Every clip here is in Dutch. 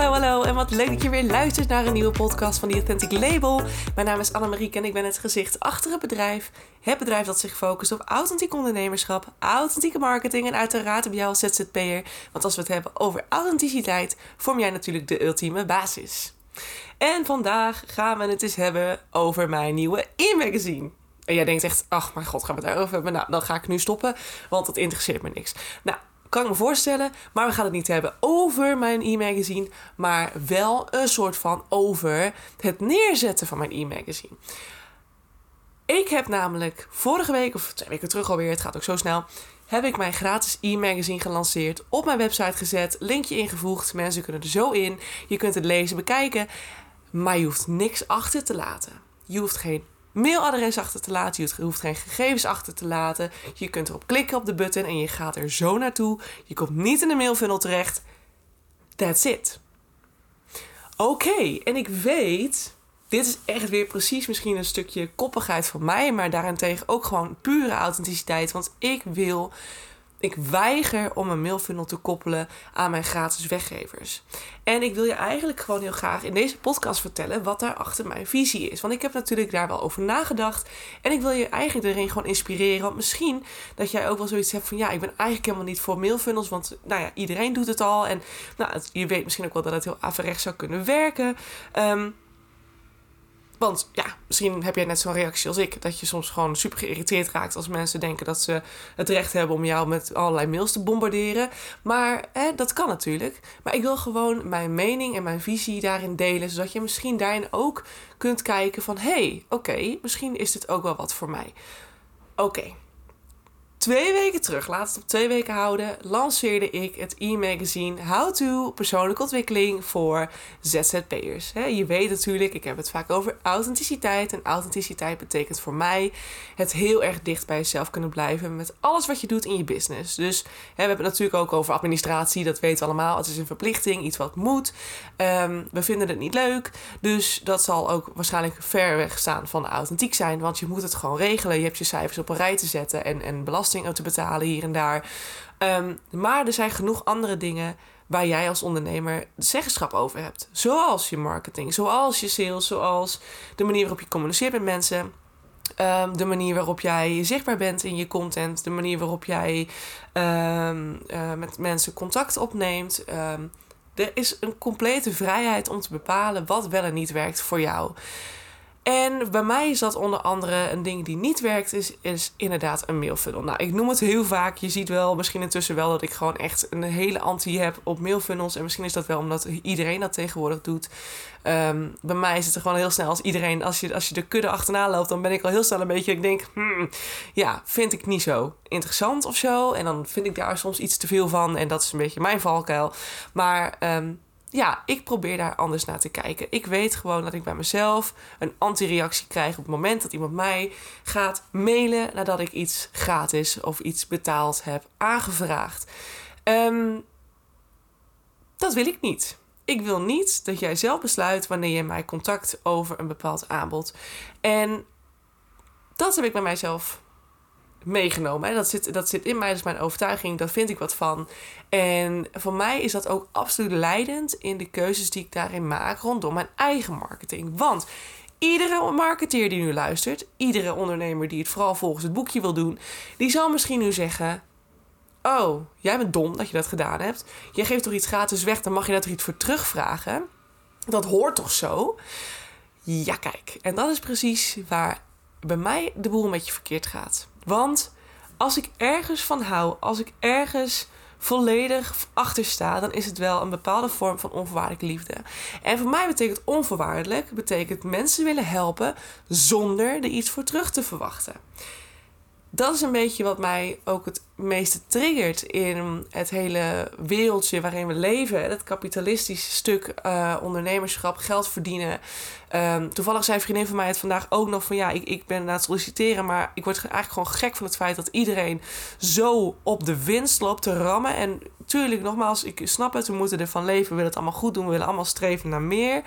Hallo, hallo en wat leuk dat je weer luistert naar een nieuwe podcast van The Authentic Label. Mijn naam is Annemarie en ik ben het gezicht achter het bedrijf. Het bedrijf dat zich focust op authentiek ondernemerschap, authentieke marketing en uiteraard op jou als ZZP'er. Want als we het hebben over authenticiteit, vorm jij natuurlijk de ultieme basis. En vandaag gaan we het eens hebben over mijn nieuwe e-magazine. En jij denkt echt, ach mijn god, gaan we het daarover hebben? Nou, dan ga ik nu stoppen, want dat interesseert me niks. Nou, kan ik me voorstellen, maar we gaan het niet hebben over mijn e-magazine, maar wel een soort van over het neerzetten van mijn e-magazine. Ik heb namelijk vorige week, of twee weken terug alweer, het gaat ook zo snel, heb ik mijn gratis e-magazine gelanceerd, op mijn website gezet, linkje ingevoegd. Mensen kunnen er zo in. Je kunt het lezen, bekijken, maar je hoeft niks achter te laten. Je hoeft geen mailadres achter te laten. Je hoeft geen gegevens achter te laten. Je kunt erop klikken op de button en je gaat er zo naartoe. Je komt niet in de mailfunnel terecht. That's it. Oké, en ik weet, dit is echt weer precies misschien een stukje koppigheid van mij, maar daarentegen ook gewoon pure authenticiteit. Want ik wil ik weiger om een mailfunnel te koppelen aan mijn gratis weggevers. En ik wil je eigenlijk gewoon heel graag in deze podcast vertellen wat daar achter mijn visie is. Want ik heb natuurlijk daar wel over nagedacht. En ik wil je eigenlijk erin gewoon inspireren. Want misschien dat jij ook wel zoiets hebt van ja, ik ben eigenlijk helemaal niet voor mailfunnels. Want nou ja, iedereen doet het al. En nou, je weet misschien ook wel dat het heel averechts zou kunnen werken. Um, want ja, misschien heb jij net zo'n reactie als ik. Dat je soms gewoon super geïrriteerd raakt als mensen denken dat ze het recht hebben om jou met allerlei mails te bombarderen. Maar dat kan natuurlijk. Maar ik wil gewoon mijn mening en mijn visie daarin delen. Zodat je misschien daarin ook kunt kijken van... hé, hey, oké, misschien is dit ook wel wat voor mij. Oké, Twee weken terug, laat het op twee weken houden, lanceerde ik het e-magazine How to Persoonlijke Ontwikkeling voor ZZP'ers. Je weet natuurlijk, ik heb het vaak over authenticiteit. En authenticiteit betekent voor mij het heel erg dicht bij jezelf kunnen blijven met alles wat je doet in je business. Dus we hebben het natuurlijk ook over administratie, dat weten we allemaal. Het is een verplichting, iets wat moet. Ehm, we vinden het niet leuk, dus dat zal ook waarschijnlijk ver weg staan van authentiek zijn, want je moet het gewoon regelen. Je hebt je cijfers op een rij te zetten en, en belasting te betalen hier en daar. Ehm, maar er zijn genoeg andere dingen waar jij als ondernemer zeggenschap over hebt. Zoals je marketing, zoals je sales, zoals de manier waarop je communiceert met mensen. Ehm, de manier waarop jij zichtbaar bent in je content. De manier waarop jij ehm, eh, met mensen contact opneemt. er is een complete vrijheid om te bepalen wat wel en niet werkt voor jou. En bij mij is dat onder andere een ding die niet werkt, is, is inderdaad een mailfunnel. Nou, ik noem het heel vaak. Je ziet wel, misschien intussen wel, dat ik gewoon echt een hele anti heb op mailfunnels. En misschien is dat wel omdat iedereen dat tegenwoordig doet. Ehm, bij mij is het er gewoon heel snel als iedereen, als je, als je de kudde achterna loopt, dan ben ik al heel snel een beetje, ik denk, hmm, ja, vind ik niet zo interessant of zo. En dan vind ik daar soms iets te veel van. En dat is een beetje mijn valkuil. Maar um, ja, ik probeer daar anders naar te kijken. Ik weet gewoon dat ik bij mezelf een anti-reactie krijg op het moment dat iemand mij gaat mailen nadat ik iets gratis of iets betaald heb aangevraagd. Um, dat wil ik niet. Ik wil niet dat jij zelf besluit wanneer je mij contact over een bepaald aanbod. En dat heb ik bij mijzelf meegenomen. Dat zit, dat zit in mij, dat is mijn overtuiging, daar vind ik wat van. En voor mij is dat ook absoluut leidend in de keuzes die ik daarin maak rondom mijn eigen marketing. Want iedere marketeer die nu luistert, iedere ondernemer die het vooral volgens het boekje wil doen, die zal misschien nu zeggen: Oh, jij bent dom dat je dat gedaan hebt. Jij geeft toch iets gratis weg, dan mag je daar toch iets voor terugvragen. Dat hoort toch zo? Ja, kijk. En dat is precies waar bij mij de boel een beetje verkeerd gaat. Want als ik ergens van hou, als ik ergens volledig achter sta, dan is het wel een bepaalde vorm van onvoorwaardelijke liefde. En voor mij betekent onvoorwaardelijk, betekent mensen willen helpen zonder er iets voor terug te verwachten dat is een beetje wat mij ook het meeste triggert in het hele wereldje waarin we leven. Het kapitalistische stuk uh, ondernemerschap, geld verdienen. Um, toevallig zei een vriendin van mij het vandaag ook nog van ja, ik, ik ben aan het solliciteren, maar ik word eigenlijk gewoon gek van het feit dat iedereen zo op de winst loopt te rammen. En tuurlijk, nogmaals, ik snap het, we moeten ervan leven, we willen het allemaal goed doen, we willen allemaal streven naar meer.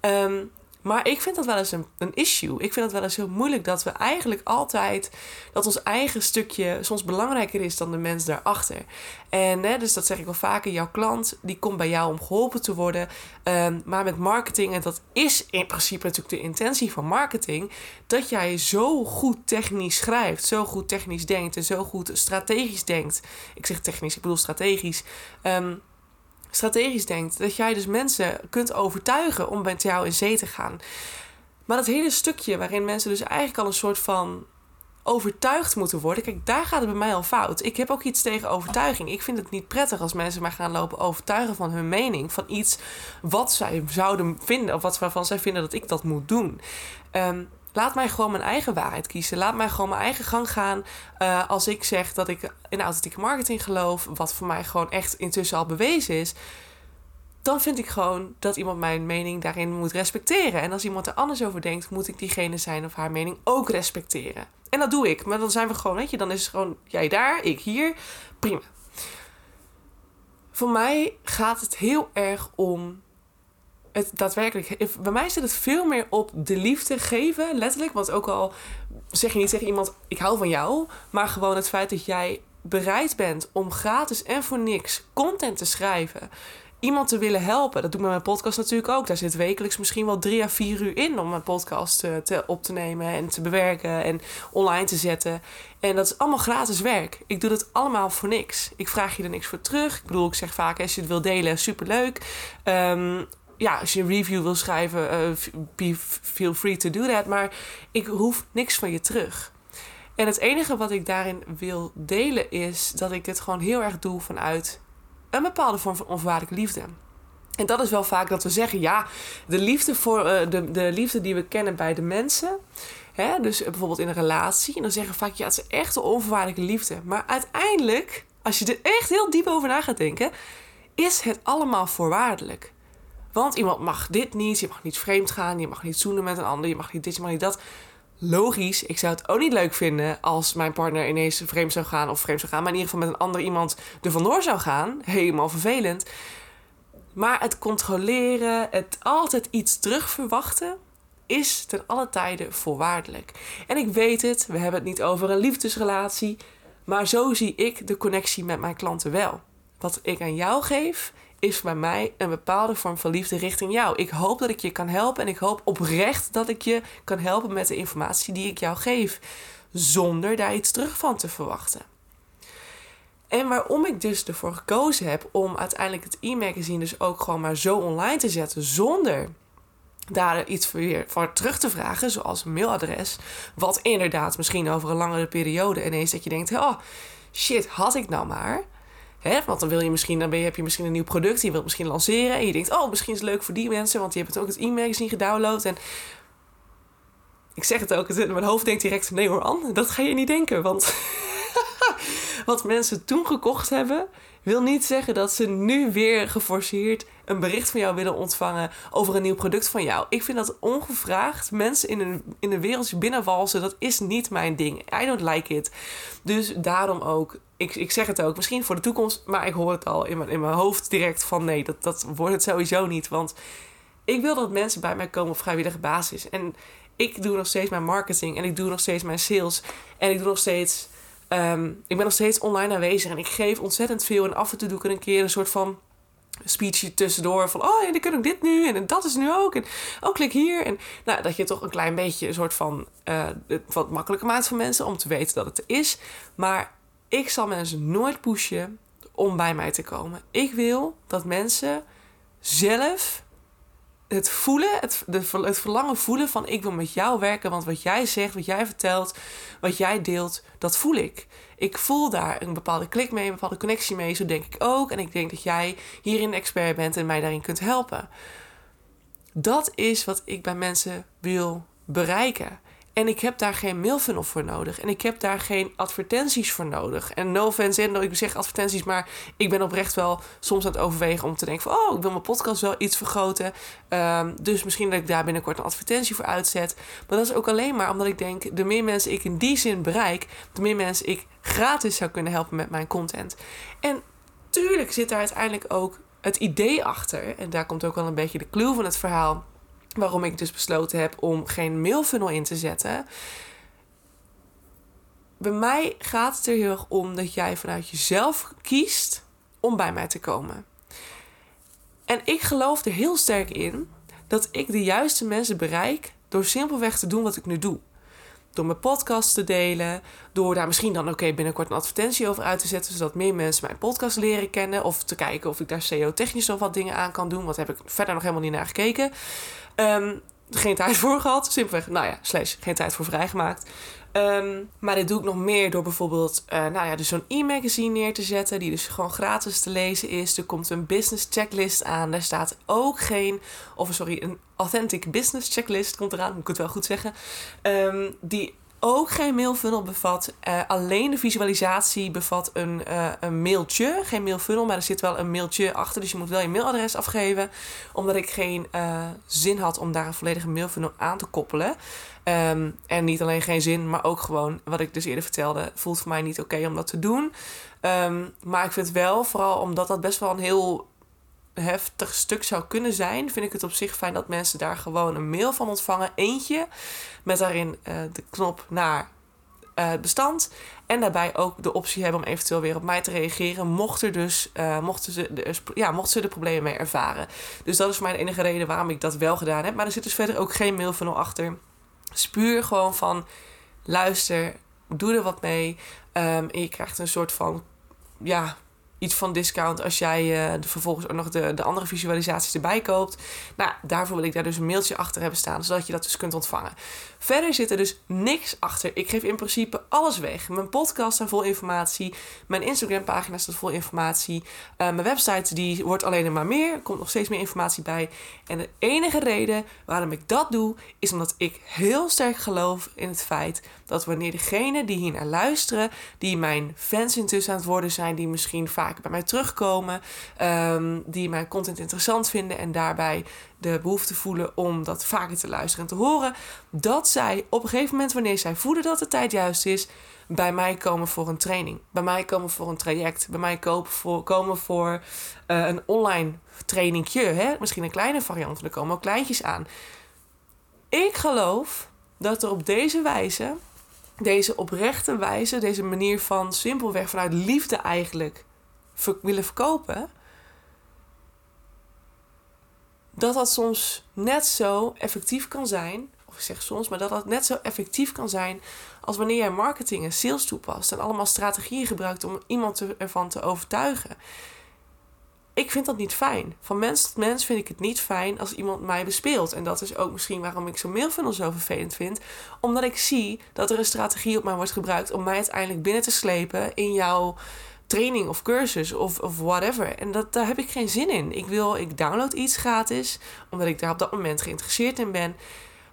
Um, Maar ik vind dat wel eens een, een issue. Ik vind het wel eens heel moeilijk dat we eigenlijk altijd... dat ons eigen stukje soms belangrijker is dan de mens daarachter. En hè, dus dat zeg ik wel vaker. Jouw klant die komt bij jou om geholpen te worden. Um, maar met marketing, en dat is in principe natuurlijk de intentie van marketing... dat jij zo goed technisch schrijft, zo goed technisch denkt... en zo goed strategisch denkt. Ik zeg technisch, ik bedoel strategisch... Um, strategisch denkt. Dat jij dus mensen kunt overtuigen om met jou in zee te gaan. Maar dat hele stukje waarin mensen dus eigenlijk al een soort van overtuigd moeten worden. Kijk, daar gaat het bij mij al fout. Ik heb ook iets tegen overtuiging. Ik vind het niet prettig als mensen mij gaan lopen overtuigen van hun mening. Van iets wat zij zouden vinden. Of wat waarvan zij vinden dat ik dat moet doen. Um, Laat mij gewoon mijn eigen waarheid kiezen. Laat mij gewoon mijn eigen gang gaan. Uh, als ik zeg dat ik in authentieke marketing geloof, wat voor mij gewoon echt intussen al bewezen is, dan vind ik gewoon dat iemand mijn mening daarin moet respecteren. En als iemand er anders over denkt, moet ik diegene zijn of haar mening ook respecteren. En dat doe ik. Maar dan zijn we gewoon, weet je, dan is het gewoon jij daar, ik hier. Prima. Voor mij gaat het heel erg om het daadwerkelijk. Bij mij zit het veel meer op de liefde geven, letterlijk. Want ook al zeg je niet tegen iemand: ik hou van jou. Maar gewoon het feit dat jij bereid bent om gratis en voor niks content te schrijven. Iemand te willen helpen. Dat doe ik met mijn podcast natuurlijk ook. Daar zit wekelijks misschien wel drie à vier uur in om mijn podcast te, te, op te nemen en te bewerken en online te zetten. En dat is allemaal gratis werk. Ik doe dat allemaal voor niks. Ik vraag je er niks voor terug. Ik bedoel, ik zeg vaak: als je het wil delen, superleuk. Um, ja, als je een review wil schrijven, uh, feel free to do that. Maar ik hoef niks van je terug. En het enige wat ik daarin wil delen is dat ik het gewoon heel erg doe vanuit een bepaalde vorm van onvoorwaardelijke liefde. En dat is wel vaak dat we zeggen, ja, de liefde, voor, uh, de, de liefde die we kennen bij de mensen. Hè, dus bijvoorbeeld in een relatie. En dan zeggen we vaak, ja, het is echt een onvoorwaardelijke liefde. Maar uiteindelijk, als je er echt heel diep over na gaat denken, is het allemaal voorwaardelijk. Want iemand mag dit niet, je mag niet vreemd gaan, je mag niet zoenen met een ander, je mag niet dit, je mag niet dat. Logisch, ik zou het ook niet leuk vinden als mijn partner ineens vreemd zou gaan of vreemd zou gaan, maar in ieder geval met een ander iemand er vandoor zou gaan. Helemaal vervelend. Maar het controleren, het altijd iets terug verwachten, is ten alle tijde voorwaardelijk. En ik weet het, we hebben het niet over een liefdesrelatie, maar zo zie ik de connectie met mijn klanten wel. Wat ik aan jou geef, is bij mij een bepaalde vorm van liefde richting jou. Ik hoop dat ik je kan helpen en ik hoop oprecht dat ik je kan helpen met de informatie die ik jou geef, zonder daar iets terug van te verwachten. En waarom ik dus ervoor gekozen heb om uiteindelijk het e-magazine dus ook gewoon maar zo online te zetten, zonder daar iets weer voor terug te vragen, zoals een mailadres, wat inderdaad misschien over een langere periode ineens dat je denkt, oh shit, had ik nou maar. Hè? Want dan wil je misschien, dan ben je, heb je misschien een nieuw product, je wilt misschien lanceren. En je denkt, oh, misschien is het leuk voor die mensen, want die hebben het ook het e-magazine gedownload. En ik zeg het ook, mijn hoofd denkt direct, nee hoor, Anne, dat ga je niet denken. Want wat mensen toen gekocht hebben, wil niet zeggen dat ze nu weer geforceerd een bericht van jou willen ontvangen over een nieuw product van jou. Ik vind dat ongevraagd mensen in een, in een wereldje binnenwalsen, dat is niet mijn ding. I don't like it. Dus daarom ook, ik, ik zeg het ook, misschien voor de toekomst, maar ik hoor het al in mijn, in mijn hoofd direct van nee, dat, dat wordt het sowieso niet. Want ik wil dat mensen bij mij komen op vrijwillige basis. En ik doe nog steeds mijn marketing en ik doe nog steeds mijn sales en ik doe nog steeds Ehm, ik ben nog steeds online aanwezig en ik geef ontzettend veel. En af en toe doe ik er een keer een soort van speechje tussendoor. Van, oh, ja, dan kun ik dit nu en dat is nu ook. En oh, klik hier. En nou, dat je toch een klein beetje een soort van... Uh, wat makkelijker maakt voor mensen om te weten dat het er is. Maar ik zal mensen nooit pushen om bij mij te komen. Ik wil dat mensen zelf het voelen, het, de, verlangen voelen van ik wil met jou werken. Want wat jij zegt, wat jij vertelt, wat jij deelt, dat voel ik. Ik voel daar een bepaalde klik mee, een bepaalde connectie mee. Zo denk ik ook. En ik denk dat jij hierin expert bent en mij daarin kunt helpen. Dat is wat ik bij mensen wil bereiken. En ik heb daar geen mailfunnel voor nodig. En ik heb daar geen advertenties voor nodig. En no offense, en ik zeg advertenties, maar ik ben oprecht wel soms aan het overwegen om te denken van... oh, ik wil mijn podcast wel iets vergroten. Um, dus misschien dat ik daar binnenkort een advertentie voor uitzet. Maar dat is ook alleen maar omdat ik denk... de meer mensen ik in die zin bereik... de meer mensen ik gratis zou kunnen helpen met mijn content. En tuurlijk zit daar uiteindelijk ook het idee achter. En daar komt ook wel een beetje de clue van het verhaal waarom ik dus besloten heb om geen mailfunnel in te zetten. Bij mij gaat het er heel erg om dat jij vanuit jezelf kiest om bij mij te komen. En ik geloof er heel sterk in dat ik de juiste mensen bereik door simpelweg te doen wat ik nu doe. Door mijn podcast te delen. Door daar misschien dan oké binnenkort een advertentie over uit te zetten. Zodat meer mensen mijn podcast leren kennen. Of te kijken of ik daar SEO-technisch nog wat dingen aan kan doen. Wat heb ik verder nog helemaal niet naar gekeken. Um, geen tijd voor gehad. Simpelweg, nou ja, slash geen tijd voor vrijgemaakt. Um, maar dit doe ik nog meer door bijvoorbeeld uh, nou ja, dus zo'n e-magazine neer te zetten. Die dus gewoon gratis te lezen is. Er komt een business checklist aan. Daar staat ook geen, of sorry, een authentic business checklist komt eraan. Moet ik het wel goed zeggen. Um, die ook geen mailfunnel bevat. Uh, alleen de visualisatie bevat een, uh, een mailtje. Geen mailfunnel, maar er zit wel een mailtje achter. Dus je moet wel je mailadres afgeven. Omdat ik geen uh, zin had om daar een volledige mailfunnel aan te koppelen. Um, en niet alleen geen zin, maar ook gewoon, wat ik dus eerder vertelde, voelt voor mij niet oké om dat te doen. Um, maar ik vind wel, vooral omdat dat best wel een heel heftig stuk zou kunnen zijn, vind ik het op zich fijn dat mensen daar gewoon een mail van ontvangen. Eentje met daarin uh, de knop naar het bestand. En daarbij ook de optie hebben om eventueel weer op mij te reageren. Mocht er dus, uh, mochten, ze de, ja, mochten ze er problemen mee ervaren. Dus dat is voor mij de enige reden waarom ik dat wel gedaan heb. Maar er zit dus verder ook geen mailfunnel achter. Spuur gewoon van luister, doe er wat mee. Um, en je krijgt een soort van ja, iets van discount als jij de, vervolgens ook nog de, de andere visualisaties erbij koopt. Nou, daarvoor wil ik daar dus een mailtje achter hebben staan, zodat je dat dus kunt ontvangen. Verder zit er dus niks achter. Ik geef in principe alles weg. Mijn podcast staat vol informatie. Mijn Instagram pagina staat vol informatie. Uh, mijn website die wordt alleen maar meer. Er komt nog steeds meer informatie bij. En de enige reden waarom ik dat doe, is omdat ik heel sterk geloof in het feit dat wanneer degenen die hier naar luisteren, die mijn fans intussen aan het worden zijn, die misschien vaak bij mij terugkomen, um, die mijn content interessant vinden en daarbij de behoefte voelen om dat vaker te luisteren en te horen, dat zij op een gegeven moment, wanneer zij voelen dat de tijd juist is, bij mij komen voor een training, bij mij komen voor een traject, bij mij komen voor, komen voor uh, een online trainingje, hè? misschien een kleine variant, er komen ook kleintjes aan. Ik geloof dat er op deze wijze, deze oprechte wijze, deze manier van simpelweg vanuit liefde eigenlijk willen verkopen, dat dat soms net zo effectief kan zijn. Zeg soms, maar dat dat net zo effectief kan zijn als wanneer jij marketing en sales toepast en allemaal strategieën gebruikt om iemand ervan te overtuigen. Ik vind dat niet fijn. Van mens tot mens vind ik het niet fijn als iemand mij bespeelt. En dat is ook misschien waarom ik zo'n mailfunnel zo vervelend vind. Omdat ik zie dat er een strategie op mij wordt gebruikt om mij uiteindelijk binnen te slepen in jouw training of cursus of, of whatever. En dat, daar heb ik geen zin in. Ik wil, ik download iets gratis, omdat ik daar op dat moment geïnteresseerd in ben.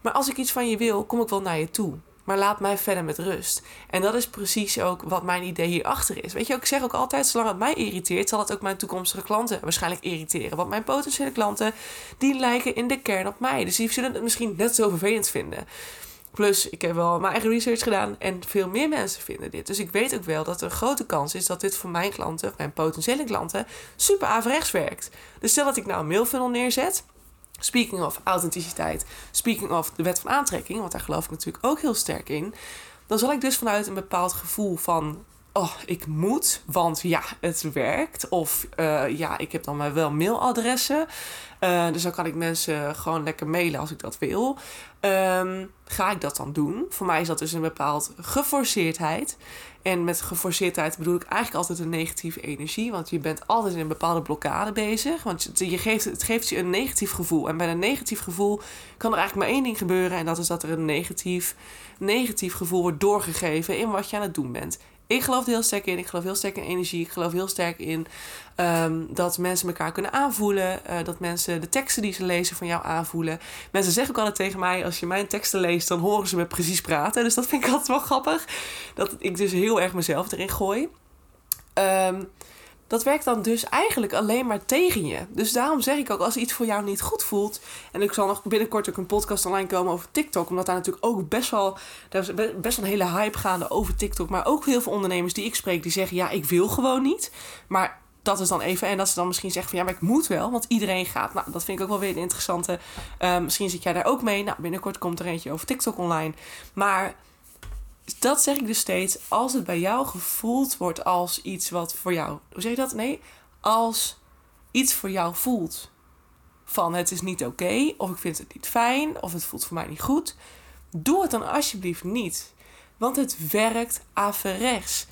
Maar als ik iets van je wil, kom ik wel naar je toe. Maar laat mij verder met rust. En dat is precies ook wat mijn idee hierachter is. Weet je, ik zeg ook altijd, zolang het mij irriteert, zal het ook mijn toekomstige klanten waarschijnlijk irriteren. Want mijn potentiële klanten, die lijken in de kern op mij. Dus die zullen het misschien net zo vervelend vinden. Plus, ik heb wel mijn eigen research gedaan en veel meer mensen vinden dit. Dus ik weet ook wel dat er een grote kans is dat dit voor mijn klanten, of mijn potentiële klanten, super averechts werkt. Dus stel dat ik nou een mailfunnel neerzet. Speaking of authenticiteit, speaking of de wet van aantrekking, want daar geloof ik natuurlijk ook heel sterk in. Dan zal ik dus vanuit een bepaald gevoel van oh, ik moet, want ja, het werkt. Of uh, ja, ik heb dan wel mailadressen. Uh, dus dan kan ik mensen gewoon lekker mailen als ik dat wil. Um, ga ik dat dan doen? Voor mij is dat dus een bepaald geforceerdheid. En met geforceerdheid bedoel ik eigenlijk altijd een negatieve energie. Want je bent altijd in een bepaalde blokkade bezig. Want je geeft, het geeft je een negatief gevoel. En bij een negatief gevoel kan er eigenlijk maar één ding gebeuren. En dat is dat er een negatief, negatief gevoel wordt doorgegeven in wat je aan het doen bent. Ik geloof er heel sterk in. Ik geloof heel sterk in energie. Ik geloof heel sterk in um, dat mensen elkaar kunnen aanvoelen. Uh, dat mensen de teksten die ze lezen van jou aanvoelen. Mensen zeggen ook altijd tegen mij: als je mijn teksten leest, dan horen ze me precies praten. Dus dat vind ik altijd wel grappig. Dat ik dus heel erg mezelf erin gooi. Um, dat werkt dan dus eigenlijk alleen maar tegen je. Dus daarom zeg ik ook, als iets voor jou niet goed voelt. En ik zal nog binnenkort ook een podcast online komen over TikTok. Omdat daar natuurlijk ook best wel. Er is best wel een hele hype gaande over TikTok. Maar ook heel veel ondernemers die ik spreek, die zeggen: ja, ik wil gewoon niet. Maar dat is dan even. En dat ze dan misschien zeggen van ja, maar ik moet wel, want iedereen gaat. Nou, dat vind ik ook wel weer een interessante. Uh, misschien zit jij daar ook mee. Nou, binnenkort komt er eentje over TikTok online. Maar dat zeg ik dus steeds. Als het bij jou gevoeld wordt als iets wat voor jou. Hoe zeg je dat? Nee, als iets voor jou voelt. Van het is niet oké, of ik vind het niet fijn, of het voelt voor mij niet goed. Doe het dan alsjeblieft niet. Want het werkt averechts.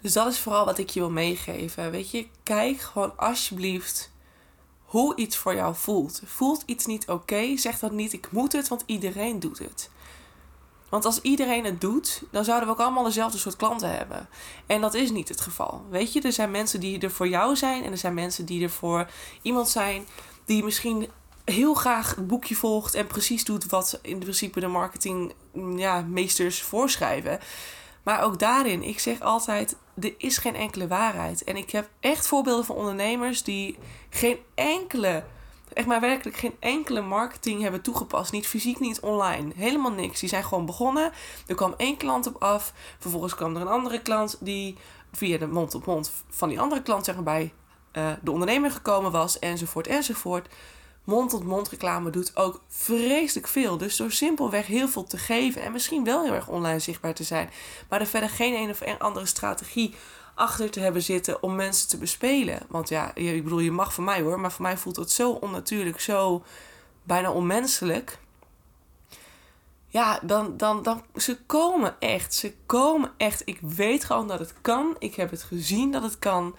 Dus dat is vooral wat ik je wil meegeven. Weet je, kijk gewoon alsjeblieft hoe iets voor jou voelt. Voelt iets niet oké? zeg dan niet ik moet het, want iedereen doet het. Want als iedereen het doet, dan zouden we ook allemaal dezelfde soort klanten hebben. En dat is niet het geval. Weet je, er zijn mensen die er voor jou zijn en er zijn mensen die er voor iemand zijn die misschien heel graag het boekje volgt en precies doet wat in principe de marketing ja, meesters voorschrijven. Maar ook daarin, ik zeg altijd, er is geen enkele waarheid. En ik heb echt voorbeelden van ondernemers die geen enkele, echt maar werkelijk geen enkele marketing hebben toegepast. Niet fysiek, niet online. Helemaal niks. Die zijn gewoon begonnen. Er kwam één klant op af. Vervolgens kwam er een andere klant die via de mond op mond van die andere klant zeg maar, bij uh, de ondernemer gekomen was. Enzovoort, enzovoort mond-tot-mond reclame doet ook vreselijk veel. Dus door simpelweg heel veel te geven en misschien wel heel erg online zichtbaar te zijn, maar er verder geen een of andere strategie achter te hebben zitten om mensen te bespelen. Want ja, ik bedoel, je mag voor mij hoor, maar voor mij voelt het zo onnatuurlijk, zo bijna onmenselijk. Ja, dan, dan, dan, ze komen echt. Ze komen echt. Ik weet gewoon dat het kan. Ik heb het gezien dat het kan.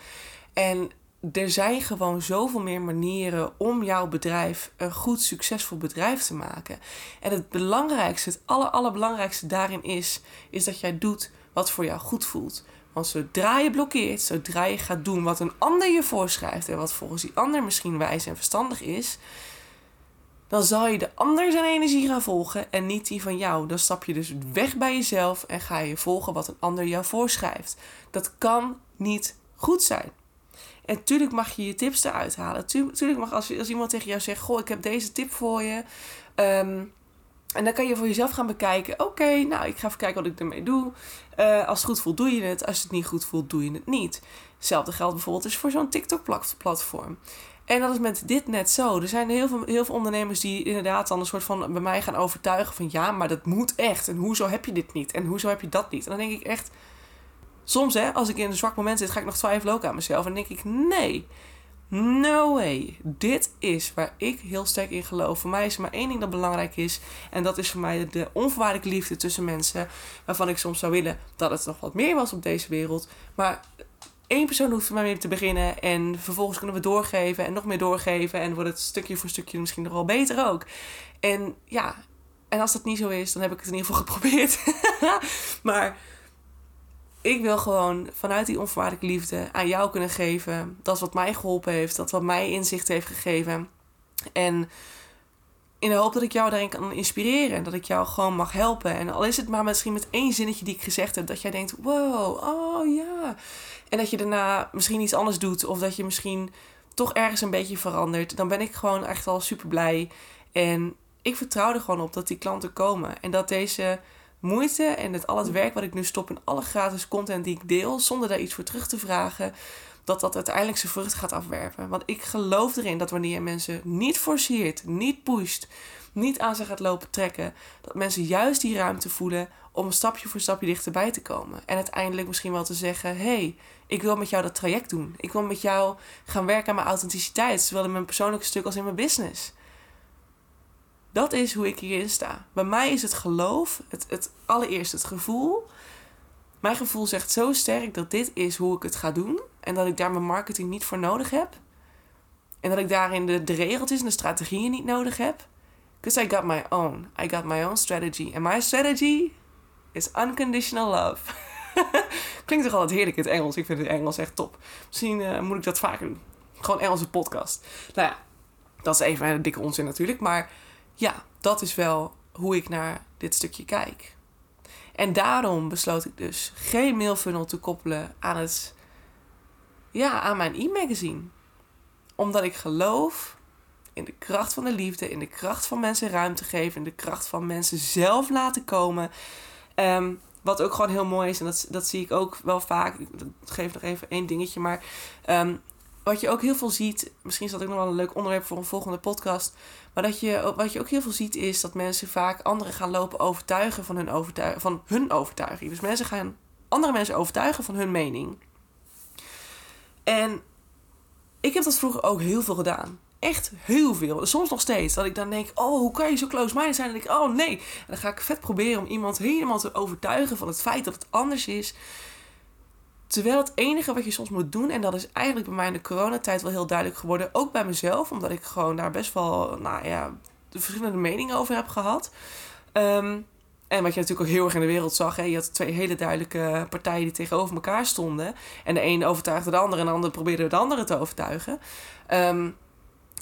En er zijn gewoon zoveel meer manieren om jouw bedrijf een goed, succesvol bedrijf te maken. En het belangrijkste, het aller, allerbelangrijkste daarin is, is dat jij doet wat voor jou goed voelt. Want zodra je blokkeert, zodra je gaat doen wat een ander je voorschrijft en wat volgens die ander misschien wijs en verstandig is, dan zal je de ander zijn energie gaan volgen en niet die van jou. Dan stap je dus weg bij jezelf en ga je volgen wat een ander jou voorschrijft. Dat kan niet goed zijn. En tuurlijk mag je je tips eruit halen. tuurlijk mag als, als iemand tegen jou zegt: Goh, ik heb deze tip voor je. Ehm, en dan kan je voor jezelf gaan bekijken: Oké, nou, ik ga even kijken wat ik ermee doe. Uh, als het goed voelt, doe je het. Als het niet goed voelt, doe je het niet. Hetzelfde geldt bijvoorbeeld dus voor zo'n TikTok-platform. En dat is met dit net zo. Er zijn heel veel, heel veel ondernemers die inderdaad dan een soort van bij mij gaan overtuigen van ja, maar dat moet echt. En hoezo heb je dit niet? En hoezo heb je dat niet? En dan denk ik echt, Soms, hè, als ik in een zwak moment zit, ga ik nog twijfelen ook aan mezelf. En denk ik, nee, no way. Dit is waar ik heel sterk in geloof. Voor mij is er maar één ding dat belangrijk is. En dat is voor mij de onvoorwaardelijke liefde tussen mensen. Waarvan ik soms zou willen dat het nog wat meer was op deze wereld. Maar één persoon hoeft er maar mee te beginnen. En vervolgens kunnen we doorgeven en nog meer doorgeven. En wordt het stukje voor stukje misschien nog wel beter ook. En ja, en als dat niet zo is, dan heb ik het in ieder geval geprobeerd. maar ik wil gewoon vanuit die onvoorwaardelijke liefde aan jou kunnen geven. Dat wat mij geholpen heeft, dat wat mij inzicht heeft gegeven. En in de hoop dat ik jou daarin kan inspireren. En dat ik jou gewoon mag helpen. En al is het maar misschien met één zinnetje die ik gezegd heb. Dat jij denkt, wow, oh ja. En dat je daarna misschien iets anders doet. Of dat je misschien toch ergens een beetje verandert. Dan ben ik gewoon echt al super blij. En ik vertrouw er gewoon op dat die klanten komen. En dat deze moeite en het werk wat ik nu stop in alle gratis content die ik deel, zonder daar iets voor terug te vragen, dat dat uiteindelijk zijn vrucht gaat afwerpen. Want ik geloof erin dat wanneer je mensen niet forceert, niet pusht, niet aan ze gaat lopen trekken, dat mensen juist die ruimte voelen om een stapje voor stapje dichterbij te komen. En uiteindelijk misschien wel te zeggen: hey, ik wil met jou dat traject doen. Ik wil met jou gaan werken aan mijn authenticiteit, zowel in mijn persoonlijke stuk als in mijn business. Dat is hoe ik hierin sta. Bij mij is het geloof, het, het allereerst het gevoel. Mijn gevoel zegt zo sterk dat dit is hoe ik het ga doen. En dat ik daar mijn marketing niet voor nodig heb. En dat ik daarin de, de regeltjes en de strategieën niet nodig heb. Because I got my own. I got my own strategy. And my strategy is unconditional love. Klinkt toch altijd heerlijk in het Engels. Ik vind het Engels echt top. Misschien uh, moet ik dat vaker doen. Gewoon Engelse podcast. Nou ja, dat is even een dikke onzin natuurlijk. Maar ja, dat is wel hoe ik naar dit stukje kijk. En daarom besloot ik dus geen mailfunnel te koppelen aan het ja, aan mijn e-magazine. Omdat ik geloof in de kracht van de liefde, in de kracht van mensen ruimte geven, in de kracht van mensen zelf laten komen. Um, wat ook gewoon heel mooi is, en dat, dat zie ik ook wel vaak. Ik geef nog even één dingetje, maar ehm, wat je ook heel veel ziet, misschien is dat ook nog wel een leuk onderwerp voor een volgende podcast. Maar dat je, wat je ook heel veel ziet, is dat mensen vaak anderen gaan lopen overtuigen van hun, overtuig, van hun overtuiging. Dus mensen gaan andere mensen overtuigen van hun mening. En ik heb dat vroeger ook heel veel gedaan. Echt heel veel. Soms nog steeds. Dat ik dan denk, oh, hoe kan je zo close-minded zijn? En ik, oh nee. En dan ga ik vet proberen om iemand helemaal te overtuigen van het feit dat het anders is. Terwijl het enige wat je soms moet doen, en dat is eigenlijk bij mij in de coronatijd wel heel duidelijk geworden, ook bij mezelf, omdat ik gewoon daar best wel, nou ja, de verschillende meningen over heb gehad. Ehm, en wat je natuurlijk ook heel erg in de wereld zag, hè, je had twee hele duidelijke partijen die tegenover elkaar stonden. En de ene overtuigde de andere en de andere probeerde de andere te overtuigen. Ehm,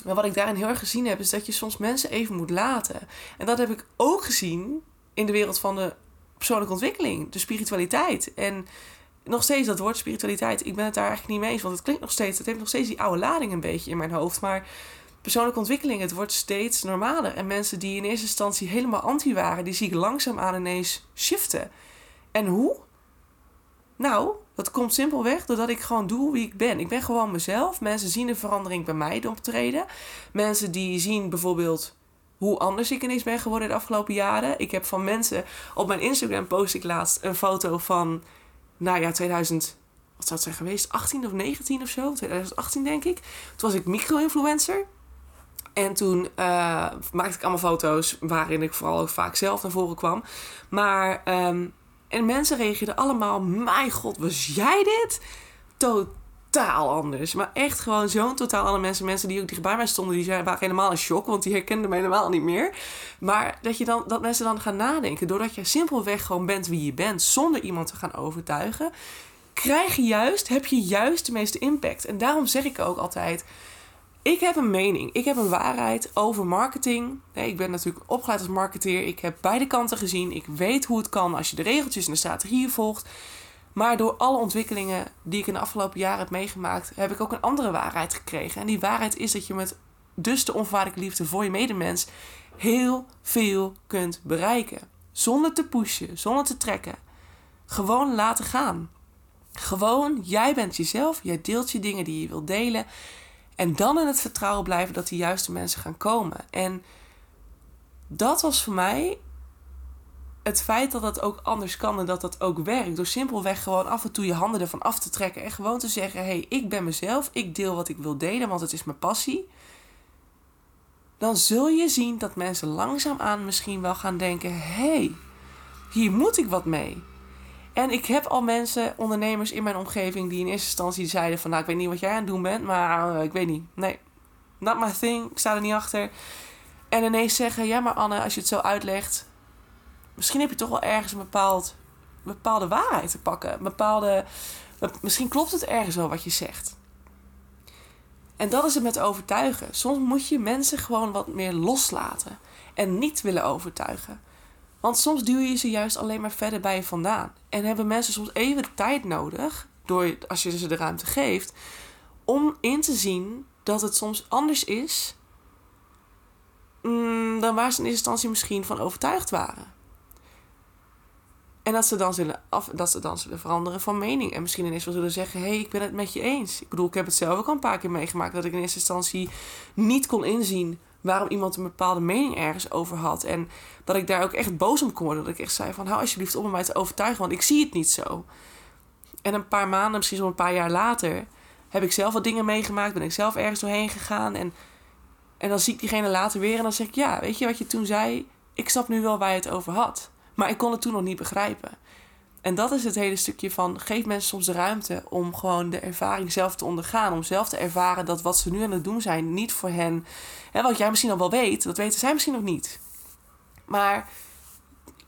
maar wat ik daarin heel erg gezien heb, is dat je soms mensen even moet laten. En dat heb ik ook gezien in de wereld van de persoonlijke ontwikkeling, de spiritualiteit. En nog steeds dat woord spiritualiteit, ik ben het daar eigenlijk niet mee eens. Want het klinkt nog steeds, het heeft nog steeds die oude lading een beetje in mijn hoofd. Maar persoonlijke ontwikkeling, het wordt steeds normaler. En mensen die in eerste instantie helemaal anti waren, die zie ik langzaamaan ineens shiften. En hoe? Nou, dat komt simpelweg doordat ik gewoon doe wie ik ben. Ik ben gewoon mezelf. Mensen zien een verandering bij mij optreden. Mensen die zien bijvoorbeeld hoe anders ik ineens ben geworden de afgelopen jaren. Ik heb van mensen op mijn Instagram post ik laatst een foto van nou ja, 2000, wat zou het zijn geweest? 18 of 19 of zo? 2018 denk ik. Toen was ik micro-influencer. En toen uh, maakte ik allemaal foto's waarin ik vooral ook vaak zelf naar voren kwam. Maar, um, en mensen reageerden allemaal, mijn god, was jij dit? Totaal anders. Maar echt gewoon zo'n totaal andere mensen. Mensen die ook dichtbij mij stonden, die waren helemaal in shock. Want die herkenden mij helemaal niet meer. Maar dat, je dan, dat mensen dan gaan nadenken. Doordat je simpelweg gewoon bent wie je bent. Zonder iemand te gaan overtuigen. Krijg je juist, heb je juist de meeste impact. En daarom zeg ik ook altijd ik heb een mening, ik heb een waarheid over marketing. Nee, ik ben natuurlijk opgeleid als marketeer. Ik heb beide kanten gezien. Ik weet hoe het kan als je de regeltjes en de strategieën volgt. Maar door alle ontwikkelingen die ik in de afgelopen jaren heb meegemaakt, heb ik ook een andere waarheid gekregen. En die waarheid is dat je met dus de onvoorwaardelijke liefde voor je medemens heel veel kunt bereiken. Zonder te pushen, zonder te trekken. Gewoon laten gaan. Gewoon, jij bent jezelf, jij deelt je dingen die je wilt delen. En dan in het vertrouwen blijven dat de juiste mensen gaan komen. En dat was voor mij het feit dat dat ook anders kan en dat dat ook werkt. Door simpelweg gewoon af en toe je handen ervan af te trekken. En gewoon te zeggen: hé, hey, ik ben mezelf. Ik deel wat ik wil delen, want het is mijn passie. Dan zul je zien dat mensen langzaamaan misschien wel gaan denken: hé, hey, hier moet ik wat mee. En ik heb al mensen, ondernemers in mijn omgeving, die in eerste instantie zeiden van... Nou, ik weet niet wat jij aan het doen bent, maar uh, ik weet niet. Nee, not my thing. Ik sta er niet achter. En ineens zeggen, ja maar Anne, als je het zo uitlegt... Misschien heb je toch wel ergens een bepaald, bepaalde waarheid te pakken. Bepaalde, misschien klopt het ergens wel wat je zegt. En dat is het met overtuigen. Soms moet je mensen gewoon wat meer loslaten. En niet willen overtuigen. Want soms duw je ze juist alleen maar verder bij je vandaan. En hebben mensen soms even tijd nodig, door, als je ze de ruimte geeft, om in te zien dat het soms anders is mm, dan waar ze in eerste instantie misschien van overtuigd waren. En dat ze, dan zullen af, dat ze dan zullen veranderen van mening. En misschien ineens wel zullen zeggen: hé, hey, ik ben het met je eens. Ik bedoel, ik heb het zelf ook al een paar keer meegemaakt. Dat ik in eerste instantie niet kon inzien waarom iemand een bepaalde mening ergens over had. En dat ik daar ook echt boos om kon worden. Dat ik echt zei van, hou alsjeblieft op om mij te overtuigen, want ik zie het niet zo. En een paar maanden, misschien zo'n een paar jaar later, heb ik zelf wat dingen meegemaakt. Ben ik zelf ergens doorheen gegaan. En, en dan zie ik diegene later weer en dan zeg ik, ja, weet je wat je toen zei? Ik snap nu wel waar je het over had. Maar ik kon het toen nog niet begrijpen. En dat is het hele stukje van geef mensen soms de ruimte om gewoon de ervaring zelf te ondergaan. Om zelf te ervaren dat wat ze nu aan het doen zijn niet voor hen. Hè, wat jij misschien al wel weet, dat weten zij misschien nog niet. Maar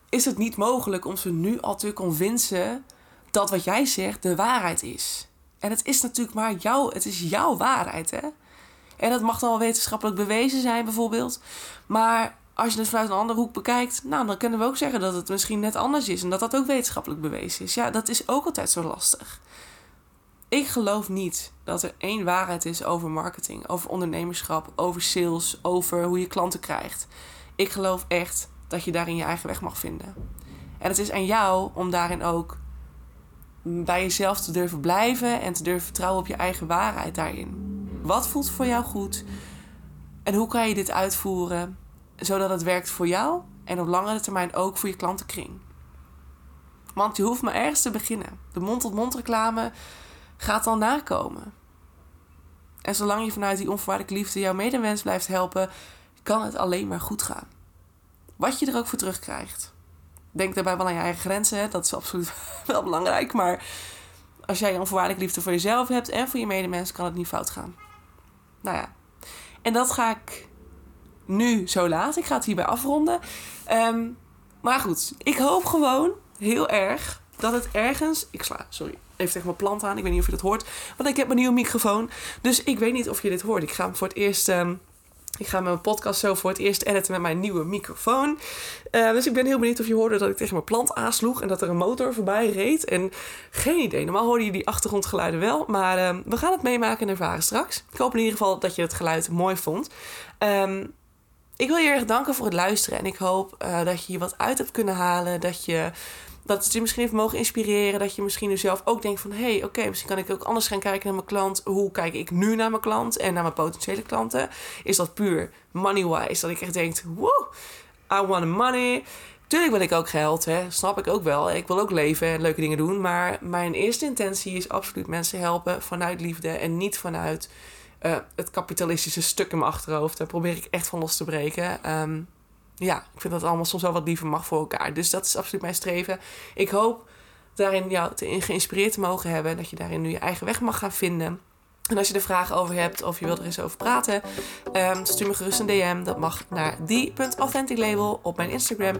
is het niet mogelijk om ze nu al te convincen dat wat jij zegt de waarheid is? En het is natuurlijk maar jouw, het is jouw waarheid, hè? En dat mag dan wel wetenschappelijk bewezen zijn, bijvoorbeeld. Maar als je het vanuit een andere hoek bekijkt, nou, dan kunnen we ook zeggen dat het misschien net anders is en dat dat ook wetenschappelijk bewezen is. Ja, dat is ook altijd zo lastig. Ik geloof niet dat er één waarheid is over marketing, over ondernemerschap, over sales, over hoe je klanten krijgt. Ik geloof echt dat je daarin je eigen weg mag vinden. En het is aan jou om daarin ook bij jezelf te durven blijven en te durven vertrouwen op je eigen waarheid daarin. Wat voelt voor jou goed? En hoe kan je dit uitvoeren zodat het werkt voor jou en op langere termijn ook voor je klantenkring? Want je hoeft maar ergens te beginnen. De mond-tot-mond reclame gaat dan nakomen. En zolang je vanuit die onvoorwaardelijke liefde jouw medewens blijft helpen, kan het alleen maar goed gaan. Wat je er ook voor terugkrijgt. Denk daarbij wel aan je eigen grenzen, dat is absoluut wel belangrijk. Maar als jij onvoorwaardelijke liefde voor jezelf hebt en voor je medemens, kan het niet fout gaan. Nou ja, en dat ga ik nu zo laten. Ik ga het hierbij afronden. Ehm, maar goed, ik hoop gewoon heel erg dat het ergens. Ik sla, sorry, even tegen mijn plant aan. Ik weet niet of je dat hoort. Want ik heb mijn nieuwe microfoon. Dus ik weet niet of je dit hoort. Ik ga voor het eerst. Um, ik ga mijn podcast zo voor het eerst editen met mijn nieuwe microfoon. Uh, dus ik ben heel benieuwd of je hoorde dat ik tegen mijn plant aansloeg en dat er een motor voorbij reed. En geen idee. Normaal hoorde je die achtergrondgeluiden wel. Maar uh, we gaan het meemaken en ervaren straks. Ik hoop in ieder geval dat je het geluid mooi vond. Um, ik wil je erg danken voor het luisteren. En ik hoop uh, dat je hier wat uit hebt kunnen halen. Dat je dat het je misschien heeft mogen inspireren. Dat je misschien nu zelf ook denkt van... hé, hey, oké, misschien kan ik ook anders gaan kijken naar mijn klant. Hoe kijk ik nu naar mijn klant en naar mijn potentiële klanten? Is dat puur money-wise? Dat ik echt denk, wow, I want money. Tuurlijk wil ik ook geld, hè. snap ik ook wel. Ik wil ook leven en leuke dingen doen. Maar mijn eerste intentie is absoluut mensen helpen vanuit liefde... en niet vanuit uh, het kapitalistische stuk in mijn achterhoofd. Daar probeer ik echt van los te breken. Um, ja, ik vind dat allemaal soms wel wat liever mag voor elkaar. Dus dat is absoluut mijn streven. Ik hoop daarin jou te geïnspireerd te mogen hebben. En dat je daarin nu je eigen weg mag gaan vinden. En als je er vragen over hebt of je wilt er eens over praten, um, stuur me gerust een DM. Dat mag naar die.authenticlabel op mijn Instagram.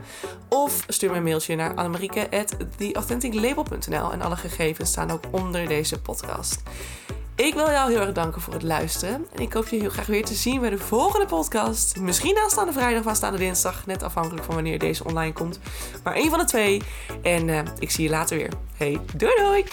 Of stuur me een mailtje naar annemarieke.theauthenticlabel.nl. En alle gegevens staan ook onder deze podcast. Ik wil jou heel erg danken voor het luisteren. En ik hoop je heel graag weer te zien bij de volgende podcast. Misschien aanstaande vrijdag of aanstaande dinsdag. Net afhankelijk van wanneer deze online komt. Maar één van de twee. En uh, ik zie je later weer. Hey, doei doei!